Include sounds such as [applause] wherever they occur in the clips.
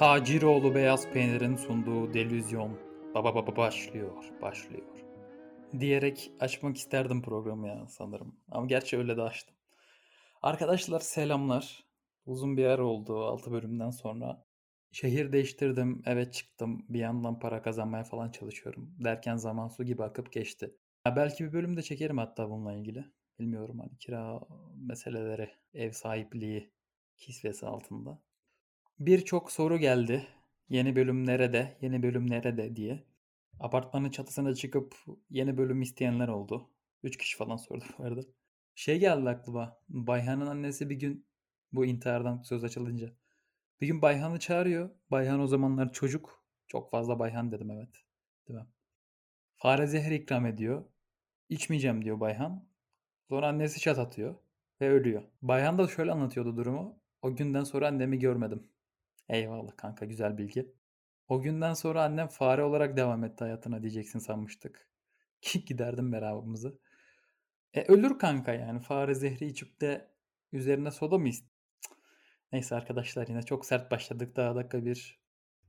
Taciroğlu Beyaz Peynir'in sunduğu Delüzyon baba baba başlıyor, başlıyor. Diyerek açmak isterdim programı ya sanırım. Ama gerçi öyle de açtım. Arkadaşlar selamlar. Uzun bir ara oldu 6 bölümden sonra. Şehir değiştirdim, eve çıktım. Bir yandan para kazanmaya falan çalışıyorum. Derken zaman su gibi akıp geçti. Ya belki bir bölüm de çekerim hatta bununla ilgili. Bilmiyorum hani kira meseleleri, ev sahipliği kisvesi altında. Birçok soru geldi. Yeni bölüm nerede, yeni bölüm nerede diye. Apartmanın çatısına çıkıp yeni bölüm isteyenler oldu. Üç kişi falan sordu bu arada. Şey geldi aklıma. Bayhan'ın annesi bir gün bu intihardan söz açılınca. Bir gün Bayhan'ı çağırıyor. Bayhan o zamanlar çocuk. Çok fazla Bayhan dedim evet. Değil mi? Fare zehri ikram ediyor. İçmeyeceğim diyor Bayhan. Sonra annesi çat atıyor ve ölüyor. Bayhan da şöyle anlatıyordu durumu. O günden sonra annemi görmedim. Eyvallah kanka güzel bilgi. O günden sonra annem fare olarak devam etti hayatına diyeceksin sanmıştık. [laughs] Ki giderdim beraberimizi. E ölür kanka yani fare zehri içip de üzerine soda mı ist-. Neyse arkadaşlar yine çok sert başladık daha dakika bir.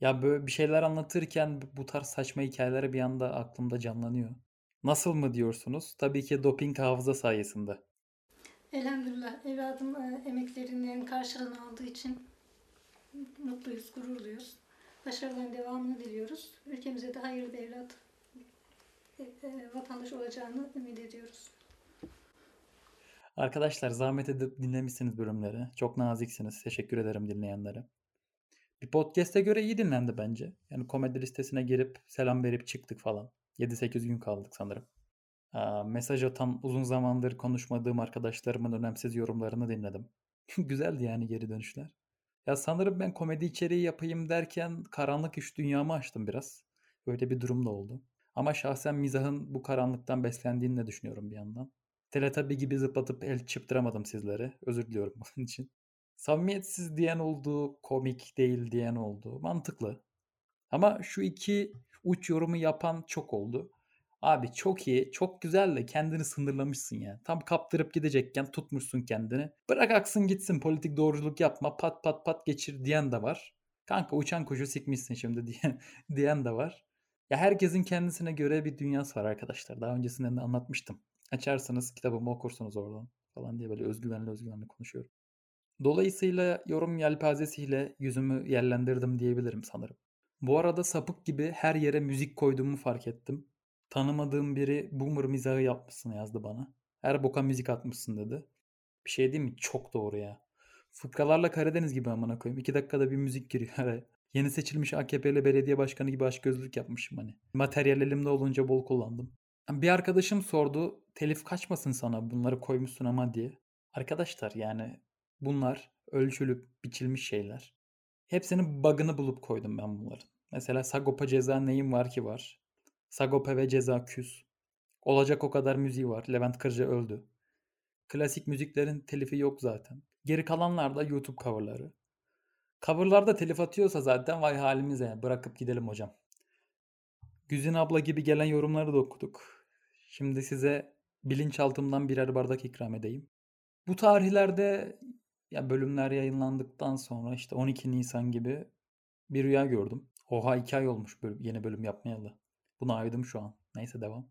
Ya böyle bir şeyler anlatırken bu tarz saçma hikayeler bir anda aklımda canlanıyor. Nasıl mı diyorsunuz? Tabii ki doping hafıza sayesinde. Elhamdülillah evladım e, emeklerinin karşılığını aldığı için mutluyuz, gururluyuz. Başarıların devamını diliyoruz. Ülkemize de hayırlı bir evlat, e, e, vatandaş olacağını ümit ediyoruz. Arkadaşlar zahmet edip dinlemişsiniz bölümleri. Çok naziksiniz. Teşekkür ederim dinleyenlere. Bir podcast'e göre iyi dinlendi bence. Yani komedi listesine girip selam verip çıktık falan. 7-8 gün kaldık sanırım. Aa, mesaj atan uzun zamandır konuşmadığım arkadaşlarımın önemsiz yorumlarını dinledim. [laughs] Güzeldi yani geri dönüşler. Ya sanırım ben komedi içeriği yapayım derken karanlık iş dünyamı açtım biraz. Öyle bir durum da oldu. Ama şahsen mizahın bu karanlıktan beslendiğini de düşünüyorum bir yandan. Teletabi gibi zıplatıp el çıptıramadım sizlere. Özür diliyorum [laughs] bunun için. Samimiyetsiz diyen oldu, komik değil diyen oldu. Mantıklı. Ama şu iki uç yorumu yapan çok oldu. Abi çok iyi, çok güzel de kendini sınırlamışsın ya. Tam kaptırıp gidecekken tutmuşsun kendini. Bırak aksın gitsin politik doğruculuk yapma pat pat pat geçir diyen de var. Kanka uçan kuşu sikmişsin şimdi [laughs] diyen, diyen de var. Ya herkesin kendisine göre bir dünyası var arkadaşlar. Daha öncesinden de anlatmıştım. Açarsanız kitabımı okursunuz oradan falan diye böyle özgüvenli özgüvenli konuşuyorum. Dolayısıyla yorum yelpazesiyle yüzümü yerlendirdim diyebilirim sanırım. Bu arada sapık gibi her yere müzik koyduğumu fark ettim. Tanımadığım biri boomer mizahı yapmışsın yazdı bana. Her boka müzik atmışsın dedi. Bir şey değil mi? Çok doğru ya. Fıkralarla Karadeniz gibi amına koyayım. İki dakikada bir müzik giriyor. [laughs] Yeni seçilmiş AKP'li belediye başkanı gibi açgözlülük yapmışım hani. Materyal elimde olunca bol kullandım. Bir arkadaşım sordu. Telif kaçmasın sana bunları koymuşsun ama diye. Arkadaşlar yani bunlar ölçülüp biçilmiş şeyler. Hepsinin bug'ını bulup koydum ben bunların. Mesela Sagopa ceza neyim var ki var. Sagopa ve ceza küs. Olacak o kadar müziği var. Levent Kırca öldü. Klasik müziklerin telifi yok zaten. Geri kalanlar da YouTube coverları. Coverlarda telif atıyorsa zaten vay halimize bırakıp gidelim hocam. Güzin abla gibi gelen yorumları da okuduk. Şimdi size bilinçaltımdan birer bardak ikram edeyim. Bu tarihlerde ya bölümler yayınlandıktan sonra işte 12 Nisan gibi bir rüya gördüm. Oha 2 ay olmuş bölüm, yeni bölüm yapmayalı. Buna aydım şu an. Neyse devam.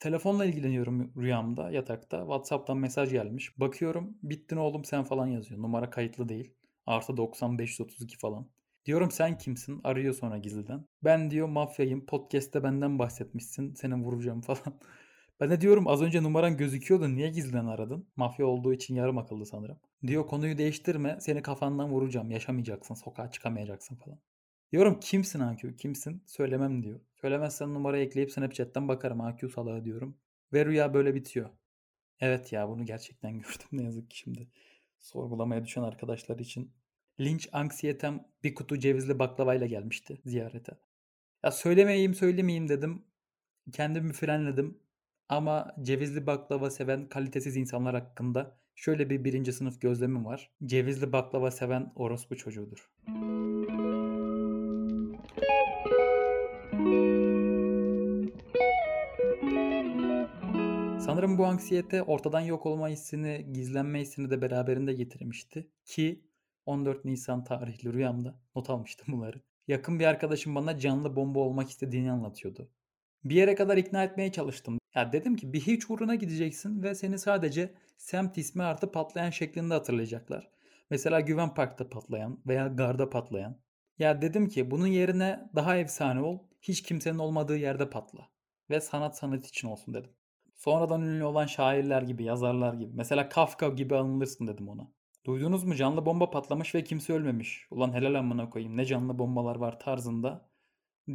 Telefonla ilgileniyorum rüyamda yatakta. Whatsapp'tan mesaj gelmiş. Bakıyorum bittin oğlum sen falan yazıyor. Numara kayıtlı değil. Artı 90 532 falan. Diyorum sen kimsin? Arıyor sonra gizliden. Ben diyor mafyayım. Podcast'te benden bahsetmişsin. Seni vuracağım [laughs] falan. Ben de diyorum az önce numaran gözüküyordu. Niye gizliden aradın? Mafya olduğu için yarım akıllı sanırım. Diyor konuyu değiştirme. Seni kafandan vuracağım. Yaşamayacaksın. Sokağa çıkamayacaksın falan. Diyorum kimsin AQ? Kimsin? Söylemem diyor. Söylemezsen numarayı ekleyip Snapchat'ten bakarım AQ salağı diyorum. Ve rüya böyle bitiyor. Evet ya bunu gerçekten [laughs] gördüm ne yazık ki şimdi. Sorgulamaya düşen arkadaşlar için. Linç anksiyetem bir kutu cevizli baklavayla gelmişti ziyarete. Ya söylemeyeyim söylemeyeyim dedim. Kendimi frenledim. Ama cevizli baklava seven kalitesiz insanlar hakkında şöyle bir birinci sınıf gözlemim var. Cevizli baklava seven orospu çocuğudur. Sanırım bu anksiyete ortadan yok olma hissini, gizlenme hissini de beraberinde getirmişti. Ki 14 Nisan tarihli rüyamda not almıştım [laughs] bunları. Yakın bir arkadaşım bana canlı bomba olmak istediğini anlatıyordu. Bir yere kadar ikna etmeye çalıştım. Ya dedim ki bir hiç uğruna gideceksin ve seni sadece semt ismi artı patlayan şeklinde hatırlayacaklar. Mesela Güven Park'ta patlayan veya Garda patlayan. Ya dedim ki bunun yerine daha efsane ol, hiç kimsenin olmadığı yerde patla. Ve sanat sanat için olsun dedim. Sonradan ünlü olan şairler gibi, yazarlar gibi. Mesela Kafka gibi anılırsın dedim ona. Duydunuz mu canlı bomba patlamış ve kimse ölmemiş. Ulan helal amına koyayım ne canlı bombalar var tarzında.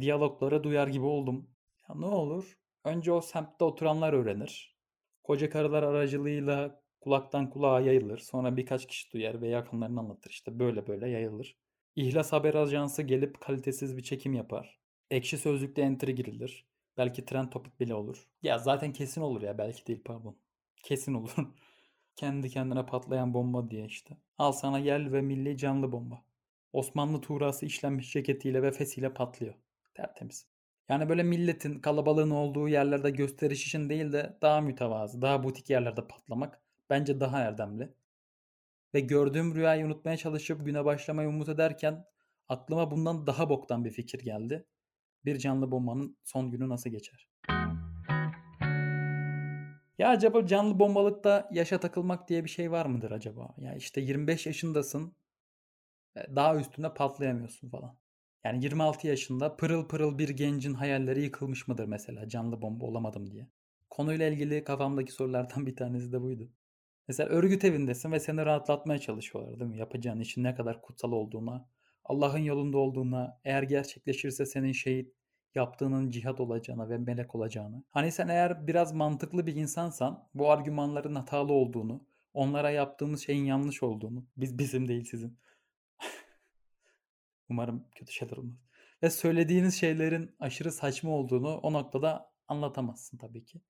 Diyalogları duyar gibi oldum. Ya ne olur? Önce o semtte oturanlar öğrenir. Koca karılar aracılığıyla kulaktan kulağa yayılır. Sonra birkaç kişi duyar ve yakınlarını anlatır. İşte böyle böyle yayılır. İhlas Haber Ajansı gelip kalitesiz bir çekim yapar. Ekşi Sözlük'te entry girilir. Belki trend topik bile olur. Ya zaten kesin olur ya belki değil pardon. Kesin olur. [laughs] Kendi kendine patlayan bomba diye işte. Al sana yerli ve milli canlı bomba. Osmanlı tuğrası işlenmiş ceketiyle ve fesiyle patlıyor. Tertemiz. Yani böyle milletin kalabalığın olduğu yerlerde gösteriş için değil de daha mütevazı, daha butik yerlerde patlamak bence daha erdemli. Ve gördüğüm rüyayı unutmaya çalışıp güne başlamayı umut ederken aklıma bundan daha boktan bir fikir geldi. Bir canlı bombanın son günü nasıl geçer? Ya acaba canlı bombalıkta yaşa takılmak diye bir şey var mıdır acaba? Ya işte 25 yaşındasın. E, daha üstünde patlayamıyorsun falan. Yani 26 yaşında pırıl pırıl bir gencin hayalleri yıkılmış mıdır mesela canlı bomba olamadım diye. Konuyla ilgili kafamdaki sorulardan [laughs] bir tanesi de buydu. Mesela örgüt evindesin ve seni rahatlatmaya çalışıyorlar değil mi? Yapacağın işin ne kadar kutsal olduğuna, Allah'ın yolunda olduğuna, eğer gerçekleşirse senin şehit yaptığının cihat olacağına ve melek olacağını. Hani sen eğer biraz mantıklı bir insansan bu argümanların hatalı olduğunu, onlara yaptığımız şeyin yanlış olduğunu, biz bizim değil sizin. [laughs] Umarım kötü şeyler olmaz. Ve söylediğiniz şeylerin aşırı saçma olduğunu o noktada anlatamazsın tabii ki.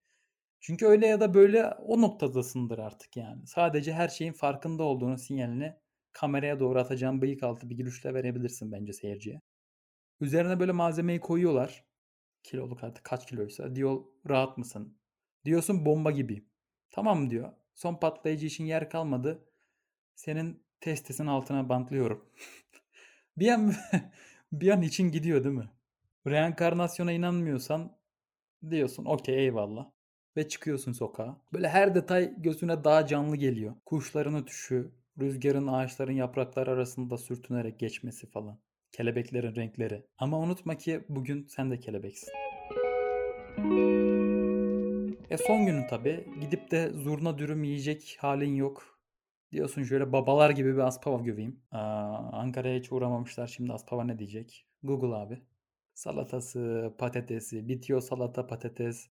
Çünkü öyle ya da böyle o noktadasındır artık yani. Sadece her şeyin farkında olduğunu sinyalini kameraya doğru atacağın bıyık altı bir gülüşle verebilirsin bence seyirciye. Üzerine böyle malzemeyi koyuyorlar. Kiloluk artık kaç kiloysa. Diyor rahat mısın? Diyorsun bomba gibi. Tamam diyor. Son patlayıcı için yer kalmadı. Senin testisin altına bantlıyorum. [laughs] bir an [laughs] bir an için gidiyor değil mi? Reenkarnasyona inanmıyorsan diyorsun okey eyvallah. Ve çıkıyorsun sokağa. Böyle her detay gözüne daha canlı geliyor. Kuşların ötüşü, rüzgarın ağaçların yapraklar arasında sürtünerek geçmesi falan. Kelebeklerin renkleri. Ama unutma ki bugün sen de kelebeksin. E son günün tabi. Gidip de zurna dürüm yiyecek halin yok. Diyorsun şöyle babalar gibi bir aspava göveyim. Ankara'ya hiç uğramamışlar şimdi aspava ne diyecek? Google abi. Salatası, patatesi, bitiyor salata patates.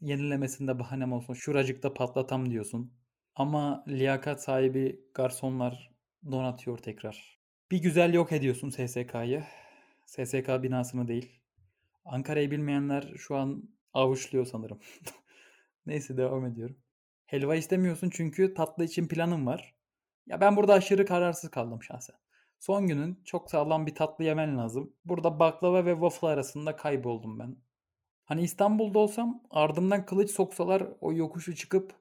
Yenilemesinde bahanem olsun. Şuracıkta patlatam diyorsun. Ama liyakat sahibi garsonlar donatıyor tekrar. Bir güzel yok ediyorsun SSK'yı. SSK binasını değil. Ankara'yı bilmeyenler şu an avuçluyor sanırım. [laughs] Neyse devam ediyorum. Helva istemiyorsun çünkü tatlı için planın var. Ya ben burada aşırı kararsız kaldım şahsen. Son günün çok sağlam bir tatlı yemen lazım. Burada baklava ve waffle arasında kayboldum ben. Hani İstanbul'da olsam ardımdan kılıç soksalar o yokuşu çıkıp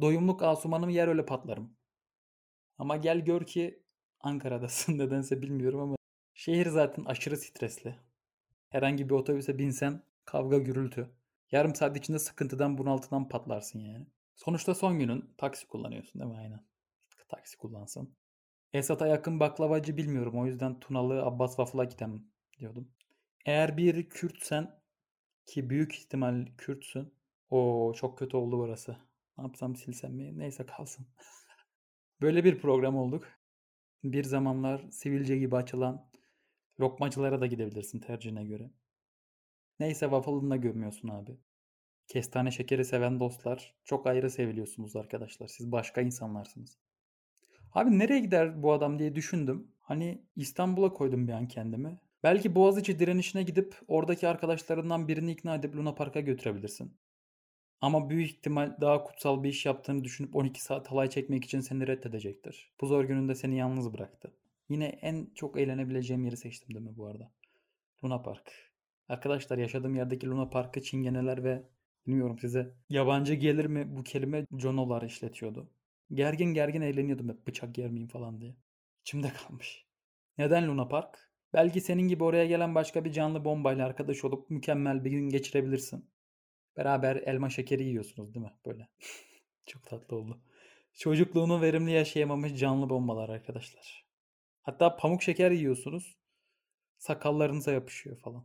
doyumluk asumanımı yer öyle patlarım. Ama gel gör ki Ankara'dasın [laughs] nedense bilmiyorum ama şehir zaten aşırı stresli. Herhangi bir otobüse binsen kavga gürültü. Yarım saat içinde sıkıntıdan bunaltıdan patlarsın yani. Sonuçta son günün taksi kullanıyorsun değil mi? Aynen. Taksi kullansın. Esat'a yakın baklavacı bilmiyorum. O yüzden Tunalı Abbas Waffle'a gidem diyordum. Eğer bir Kürtsen ki büyük ihtimal Kürtsün. O çok kötü oldu burası. Ne yapsam silsem mi? Neyse kalsın. [laughs] Böyle bir program olduk. Bir zamanlar sivilce gibi açılan lokmacılara da gidebilirsin tercihine göre. Neyse waffle'ını gömüyorsun abi. Kestane şekeri seven dostlar çok ayrı seviliyorsunuz arkadaşlar. Siz başka insanlarsınız. Abi nereye gider bu adam diye düşündüm. Hani İstanbul'a koydum bir an kendimi. Belki Boğaziçi direnişine gidip oradaki arkadaşlarından birini ikna edip Luna Park'a götürebilirsin. Ama büyük ihtimal daha kutsal bir iş yaptığını düşünüp 12 saat halay çekmek için seni reddedecektir. Bu zor gününde seni yalnız bıraktı. Yine en çok eğlenebileceğim yeri seçtim değil mi bu arada? Luna Park. Arkadaşlar yaşadığım yerdeki Luna Park'ı çingeneler ve bilmiyorum size yabancı gelir mi bu kelime Jonolar işletiyordu. Gergin gergin eğleniyordum hep bıçak yer miyim falan diye. İçimde kalmış. Neden Luna Park? Belki senin gibi oraya gelen başka bir canlı bombayla arkadaş olup mükemmel bir gün geçirebilirsin. Beraber elma şekeri yiyorsunuz değil mi? Böyle. [laughs] Çok tatlı oldu. Çocukluğunu verimli yaşayamamış canlı bombalar arkadaşlar. Hatta pamuk şeker yiyorsunuz. Sakallarınıza yapışıyor falan.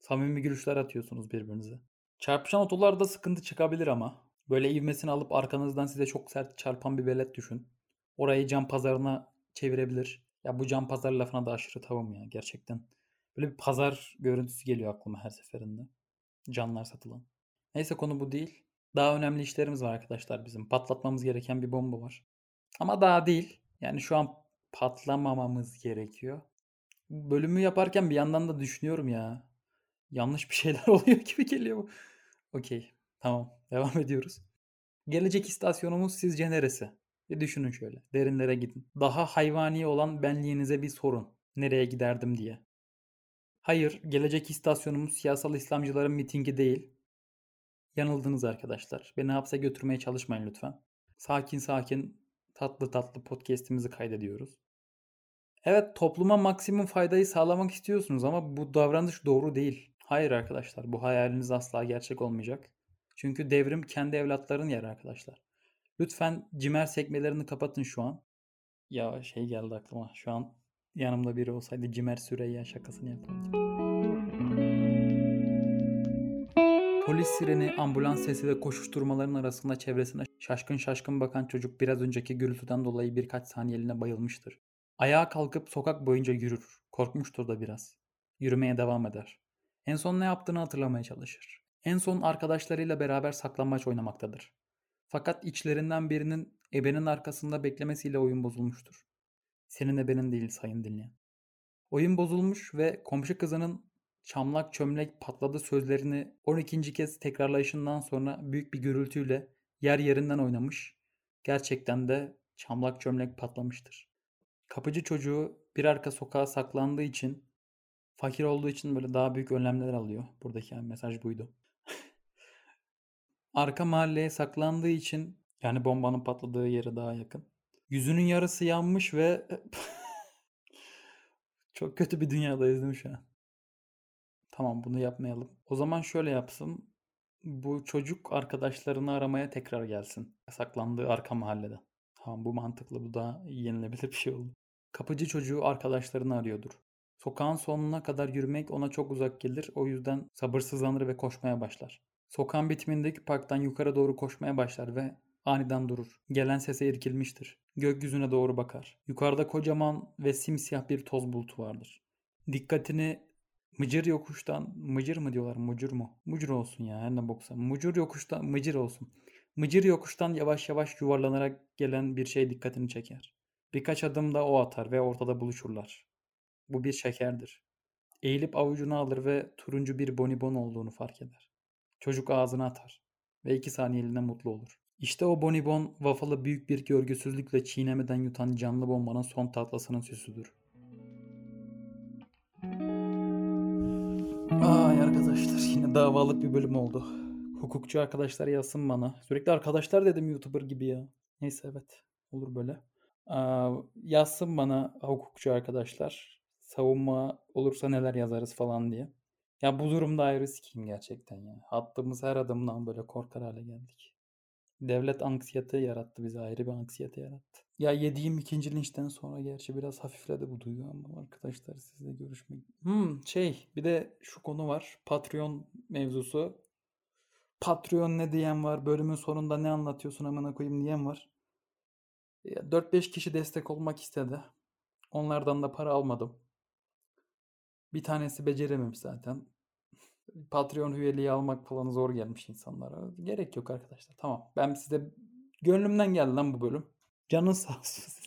Samimi gülüşler atıyorsunuz birbirinize. Çarpışan otolarda sıkıntı çıkabilir ama. Böyle ivmesini alıp arkanızdan size çok sert çarpan bir velet düşün. Orayı cam pazarına çevirebilir. Ya bu cam pazar lafına da aşırı tavım ya gerçekten. Böyle bir pazar görüntüsü geliyor aklıma her seferinde. Canlar satılan. Neyse konu bu değil. Daha önemli işlerimiz var arkadaşlar bizim. Patlatmamız gereken bir bomba var. Ama daha değil. Yani şu an patlamamamız gerekiyor. Bölümü yaparken bir yandan da düşünüyorum ya. Yanlış bir [laughs] şeyler oluyor gibi geliyor bu. Okey. Tamam. [laughs] Devam ediyoruz. Gelecek istasyonumuz sizce neresi? Bir düşünün şöyle. Derinlere gidin. Daha hayvani olan benliğinize bir sorun. Nereye giderdim diye. Hayır, gelecek istasyonumuz siyasal İslamcıların mitingi değil. Yanıldınız arkadaşlar. Beni hapse götürmeye çalışmayın lütfen. Sakin sakin tatlı tatlı podcast'imizi kaydediyoruz. Evet topluma maksimum faydayı sağlamak istiyorsunuz ama bu davranış doğru değil. Hayır arkadaşlar bu hayaliniz asla gerçek olmayacak. Çünkü devrim kendi evlatların yeri arkadaşlar. Lütfen cimer sekmelerini kapatın şu an. Ya şey geldi aklıma. Şu an yanımda biri olsaydı cimer Süreyya şakasını yapardım. Polis sireni, ambulans sesi ve koşuşturmaların arasında çevresine şaşkın şaşkın bakan çocuk biraz önceki gürültüden dolayı birkaç saniyeliğine bayılmıştır. Ayağa kalkıp sokak boyunca yürür. Korkmuştur da biraz. Yürümeye devam eder. En son ne yaptığını hatırlamaya çalışır. En son arkadaşlarıyla beraber saklambaç oynamaktadır. Fakat içlerinden birinin ebenin arkasında beklemesiyle oyun bozulmuştur. Senin ebenin değil sayın dinleyen. Oyun bozulmuş ve komşu kızının çamlak çömlek patladı sözlerini 12. kez tekrarlayışından sonra büyük bir gürültüyle yer yerinden oynamış. Gerçekten de çamlak çömlek patlamıştır. Kapıcı çocuğu bir arka sokağa saklandığı için fakir olduğu için böyle daha büyük önlemler alıyor. Buradaki yani mesaj buydu. [laughs] arka mahalleye saklandığı için yani bombanın patladığı yere daha yakın. Yüzünün yarısı yanmış ve [laughs] çok kötü bir dünyadayız değil mi şu an? Tamam bunu yapmayalım. O zaman şöyle yapsın. Bu çocuk arkadaşlarını aramaya tekrar gelsin. Saklandığı arka mahallede. Tamam bu mantıklı. Bu da yenilebilir bir şey oldu. Kapıcı çocuğu arkadaşlarını arıyordur. Sokağın sonuna kadar yürümek ona çok uzak gelir. O yüzden sabırsızlanır ve koşmaya başlar. Sokağın bitimindeki parktan yukarı doğru koşmaya başlar ve aniden durur. Gelen sese irkilmiştir. Gökyüzüne doğru bakar. Yukarıda kocaman ve simsiyah bir toz bulutu vardır. Dikkatini Mıcır yokuştan, mıcır mı diyorlar, mucur mu? Mucur olsun ya, her ne boksa. Mucur yokuştan, mıcır olsun. Mıcır yokuştan yavaş yavaş yuvarlanarak gelen bir şey dikkatini çeker. Birkaç adım da o atar ve ortada buluşurlar. Bu bir şekerdir. Eğilip avucunu alır ve turuncu bir bonibon olduğunu fark eder. Çocuk ağzına atar ve iki saniyeliğine mutlu olur. İşte o bonibon waffle'ı büyük bir görgüsüzlükle çiğnemeden yutan canlı bombanın son tatlasının süsüdür. Davalık bir bölüm oldu. Hukukçu arkadaşlar yazsın bana. Sürekli arkadaşlar dedim YouTuber gibi ya. Neyse evet olur böyle. Aa, yazsın bana hukukçu arkadaşlar. Savunma olursa neler yazarız falan diye. Ya bu durumda ayrı sikiyim gerçekten ya. Attığımız her adımdan böyle korkar hale geldik. Devlet anksiyete yarattı bize ayrı bir anksiyete yarattı. Ya yediğim ikinci linçten sonra gerçi biraz hafifledi bu duygu ama arkadaşlar sizle görüşmek. Hmm şey bir de şu konu var. Patreon mevzusu. Patreon ne diyen var? Bölümün sonunda ne anlatıyorsun amına koyayım diyen var. 4-5 kişi destek olmak istedi. Onlardan da para almadım. Bir tanesi becerememiş zaten. Patreon üyeliği almak falan zor gelmiş insanlara. Gerek yok arkadaşlar. Tamam. Ben size gönlümden geldi lan bu bölüm. Canın [laughs] sağ olsun.